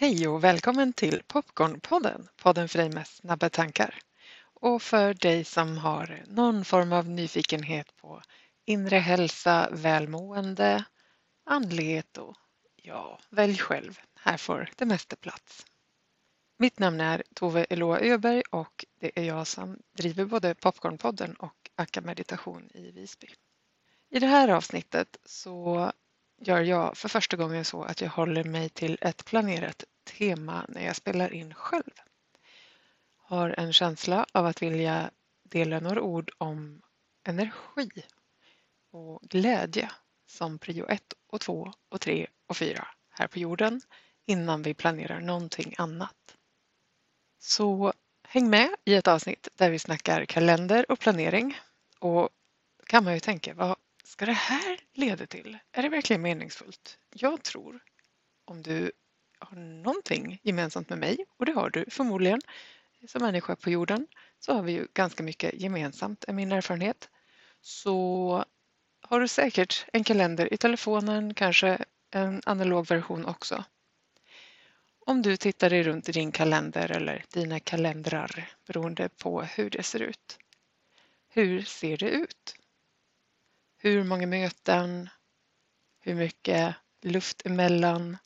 Hej och välkommen till Popcornpodden, podden för dig med snabba tankar. Och för dig som har någon form av nyfikenhet på inre hälsa, välmående, andlighet och ja, välj själv. Här får det mesta plats. Mitt namn är Tove Eloa Öberg och det är jag som driver både Popcornpodden och Akka Meditation i Visby. I det här avsnittet så gör jag för första gången så att jag håller mig till ett planerat tema när jag spelar in själv. Har en känsla av att vilja dela några ord om energi och glädje som prio 1 och 2 och 3 och 4 här på jorden innan vi planerar någonting annat. Så häng med i ett avsnitt där vi snackar kalender och planering och kan man ju tänka, vad ska det här leda till? Är det verkligen meningsfullt? Jag tror, om du har någonting gemensamt med mig, och det har du förmodligen som människa på jorden, så har vi ju ganska mycket gemensamt, är min erfarenhet. Så har du säkert en kalender i telefonen, kanske en analog version också. Om du tittar dig runt i din kalender eller dina kalendrar beroende på hur det ser ut. Hur ser det ut? Hur många möten? Hur mycket luft emellan?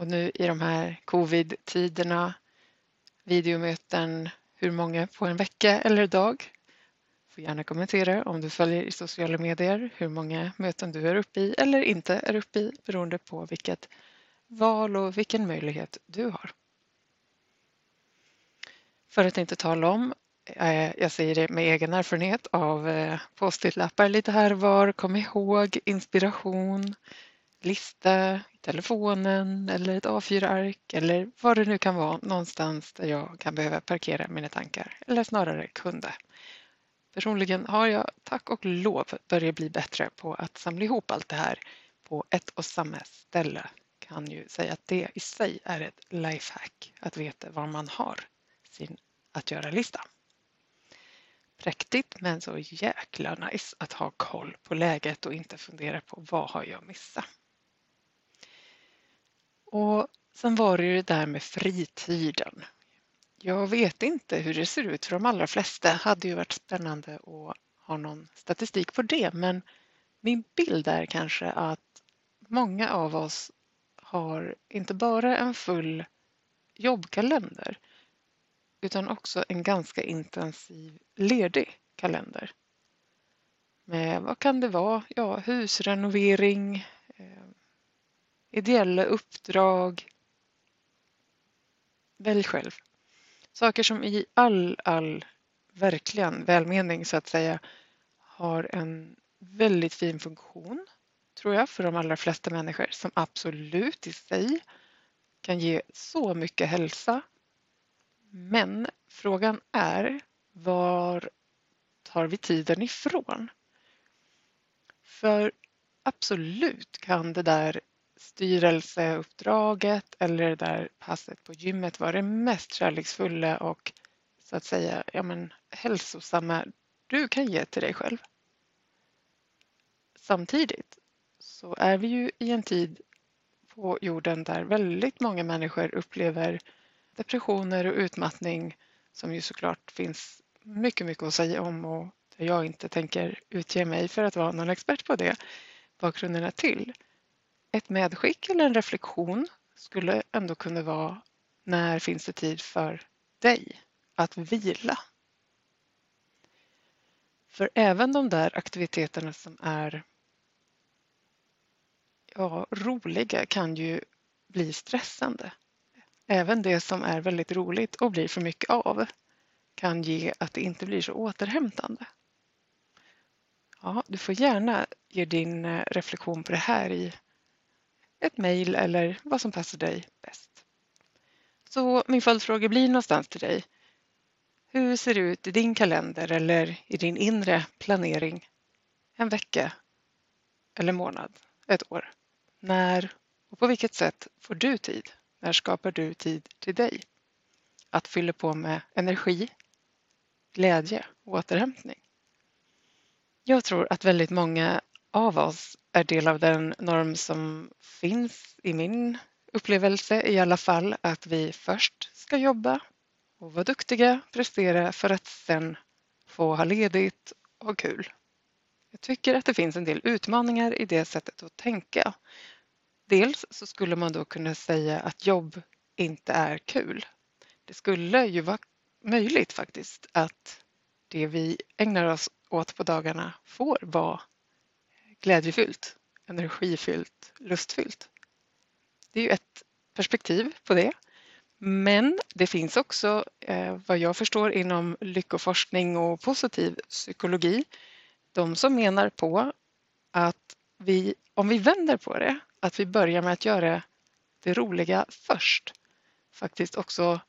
Och nu i de här covid-tiderna, videomöten, hur många på en vecka eller dag? Får gärna kommentera om du följer i sociala medier hur många möten du är uppe i eller inte är uppe i beroende på vilket val och vilken möjlighet du har. För att inte tala om, eh, jag säger det med egen erfarenhet av eh, post-it-lappar lite här var, kom ihåg, inspiration, lista telefonen eller ett A4-ark eller vad det nu kan vara någonstans där jag kan behöva parkera mina tankar eller snarare kunde. Personligen har jag tack och lov börjat bli bättre på att samla ihop allt det här på ett och samma ställe. Kan ju säga att det i sig är ett lifehack att veta var man har sin att göra-lista. Präktigt men så jäkla nice att ha koll på läget och inte fundera på vad har jag missat. Och sen var det ju det där med fritiden. Jag vet inte hur det ser ut för de allra flesta. Det hade ju varit spännande att ha någon statistik på det men min bild är kanske att många av oss har inte bara en full jobbkalender utan också en ganska intensiv ledig kalender. Med vad kan det vara? Ja, husrenovering, ideella uppdrag. Välj själv. Saker som i all, all verkligen välmening så att säga har en väldigt fin funktion tror jag för de allra flesta människor som absolut i sig kan ge så mycket hälsa. Men frågan är var tar vi tiden ifrån? För absolut kan det där styrelseuppdraget eller det där passet på gymmet var det mest kärleksfulla och så att säga ja, men, hälsosamma du kan ge till dig själv. Samtidigt så är vi ju i en tid på jorden där väldigt många människor upplever depressioner och utmattning som ju såklart finns mycket, mycket att säga om och jag inte tänker utge mig för att vara någon expert på det, bakgrunderna till. Ett medskick eller en reflektion skulle ändå kunna vara när finns det tid för dig att vila? För även de där aktiviteterna som är ja, roliga kan ju bli stressande. Även det som är väldigt roligt och blir för mycket av kan ge att det inte blir så återhämtande. Ja, du får gärna ge din eh, reflektion på det här i ett mejl eller vad som passar dig bäst. Så min följdfråga blir någonstans till dig. Hur ser det ut i din kalender eller i din inre planering en vecka eller månad, ett år? När och på vilket sätt får du tid? När skapar du tid till dig? Att fylla på med energi, glädje och återhämtning. Jag tror att väldigt många av oss är del av den norm som finns i min upplevelse i alla fall att vi först ska jobba och vara duktiga, prestera för att sen få ha ledigt och ha kul. Jag tycker att det finns en del utmaningar i det sättet att tänka. Dels så skulle man då kunna säga att jobb inte är kul. Det skulle ju vara möjligt faktiskt att det vi ägnar oss åt på dagarna får vara glädjefyllt, energifyllt, lustfyllt. Det är ju ett perspektiv på det. Men det finns också, eh, vad jag förstår, inom lyckoforskning och positiv psykologi, de som menar på att vi, om vi vänder på det, att vi börjar med att göra det roliga först, faktiskt också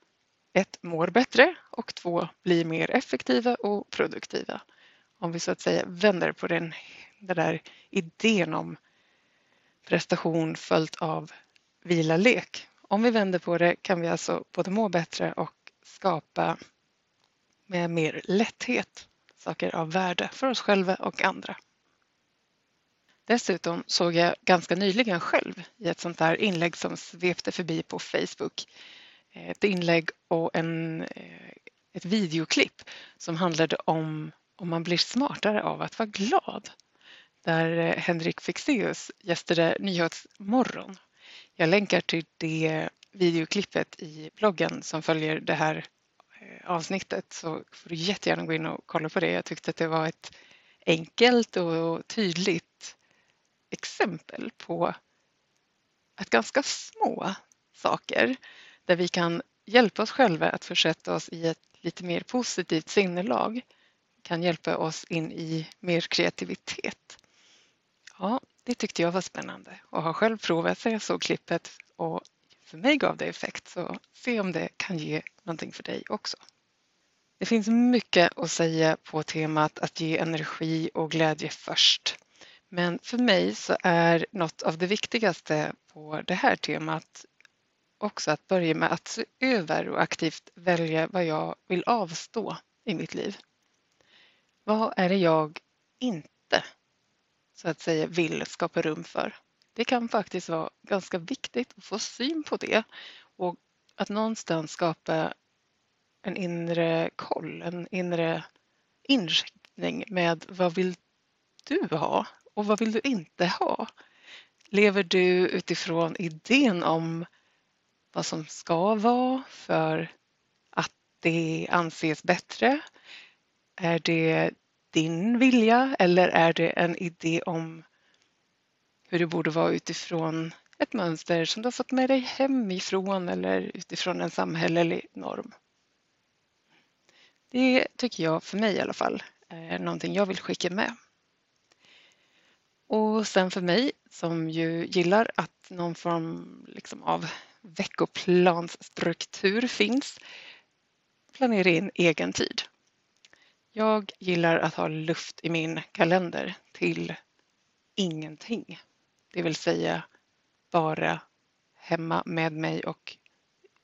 ett, mår bättre och två, blir mer effektiva och produktiva. Om vi så att säga vänder på den, den där idén om prestation följt av vila, lek. Om vi vänder på det kan vi alltså både må bättre och skapa med mer lätthet saker av värde för oss själva och andra. Dessutom såg jag ganska nyligen själv i ett sånt där inlägg som svepte förbi på Facebook eh, ett inlägg och en, eh, ett videoklipp som handlade om om man blir smartare av att vara glad. Där eh, Henrik Fexeus gästade Nyhetsmorgon. Jag länkar till det videoklippet i bloggen som följer det här eh, avsnittet så får du jättegärna gå in och kolla på det. Jag tyckte att det var ett enkelt och tydligt exempel på att ganska små saker där vi kan hjälpa oss själva att försätta oss i ett lite mer positivt sinnelag kan hjälpa oss in i mer kreativitet. Ja, det tyckte jag var spännande och har själv provat så jag såg klippet och för mig gav det effekt så se om det kan ge någonting för dig också. Det finns mycket att säga på temat att ge energi och glädje först. Men för mig så är något av det viktigaste på det här temat också att börja med att se över och aktivt välja vad jag vill avstå i mitt liv. Vad är det jag inte så att säga vill skapa rum för? Det kan faktiskt vara ganska viktigt att få syn på det och att någonstans skapa en inre koll, en inre inriktning med vad vill du ha och vad vill du inte ha? Lever du utifrån idén om vad som ska vara för att det anses bättre? Är det din vilja eller är det en idé om hur det borde vara utifrån ett mönster som du har fått med dig hemifrån eller utifrån en samhällelig norm? Det tycker jag, för mig i alla fall, är någonting jag vill skicka med. Och sen för mig som ju gillar att någon form liksom av veckoplansstruktur finns, planera in egen tid. Jag gillar att ha luft i min kalender till ingenting. Det vill säga bara hemma med mig och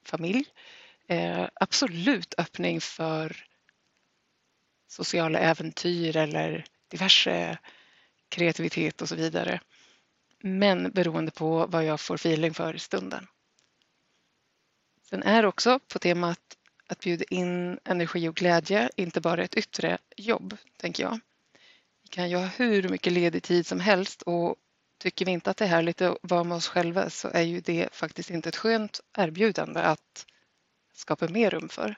familj. Eh, absolut öppning för sociala äventyr eller diverse kreativitet och så vidare. Men beroende på vad jag får feeling för i stunden. Sen är också på temat att bjuda in energi och glädje, inte bara ett yttre jobb, tänker jag. Vi kan ju ha hur mycket ledig tid som helst och tycker vi inte att det är härligt att vara med oss själva så är ju det faktiskt inte ett skönt erbjudande att skapa mer rum för.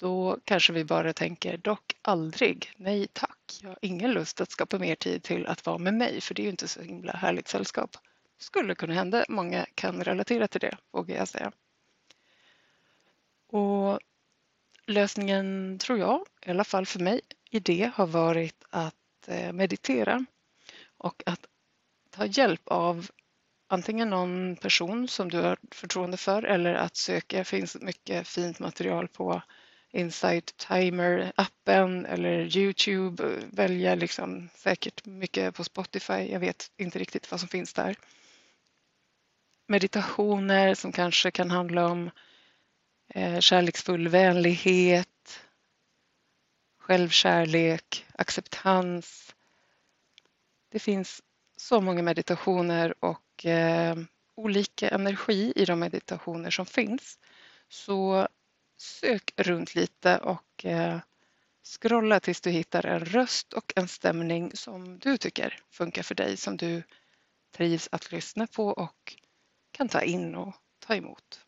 Då kanske vi bara tänker dock aldrig, nej tack, jag har ingen lust att skapa mer tid till att vara med mig för det är ju inte så himla härligt sällskap. Skulle kunna hända, många kan relatera till det vågar jag säga. Och lösningen tror jag, i alla fall för mig, i det har varit att eh, meditera och att ta hjälp av antingen någon person som du har förtroende för eller att söka. Det finns mycket fint material på Insight Timer-appen eller Youtube. Välja liksom säkert mycket på Spotify. Jag vet inte riktigt vad som finns där. Meditationer som kanske kan handla om eh, Eh, kärleksfull vänlighet, självkärlek, acceptans. Det finns så många meditationer och eh, olika energi i de meditationer som finns så sök runt lite och eh, scrolla tills du hittar en röst och en stämning som du tycker funkar för dig, som du trivs att lyssna på och kan ta in och ta emot.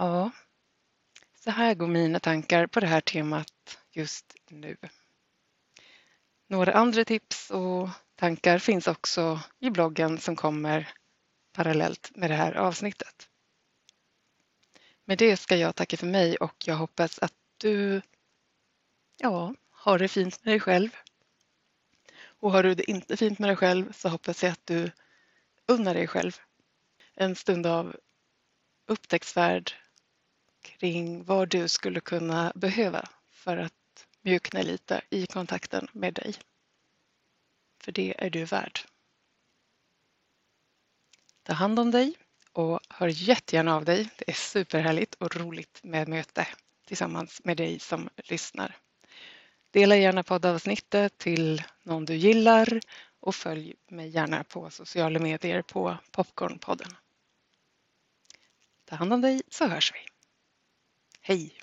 Ja, så här går mina tankar på det här temat just nu. Några andra tips och tankar finns också i bloggen som kommer parallellt med det här avsnittet. Med det ska jag tacka för mig och jag hoppas att du ja, har det fint med dig själv. Och har du det inte fint med dig själv så hoppas jag att du unnar dig själv en stund av upptäcktsfärd kring vad du skulle kunna behöva för att mjukna lite i kontakten med dig. För det är du värd. Ta hand om dig och hör jättegärna av dig. Det är superhärligt och roligt med möte tillsammans med dig som lyssnar. Dela gärna poddavsnittet till någon du gillar och följ mig gärna på sociala medier på Popcornpodden. Ta hand om dig så hörs vi. Hej!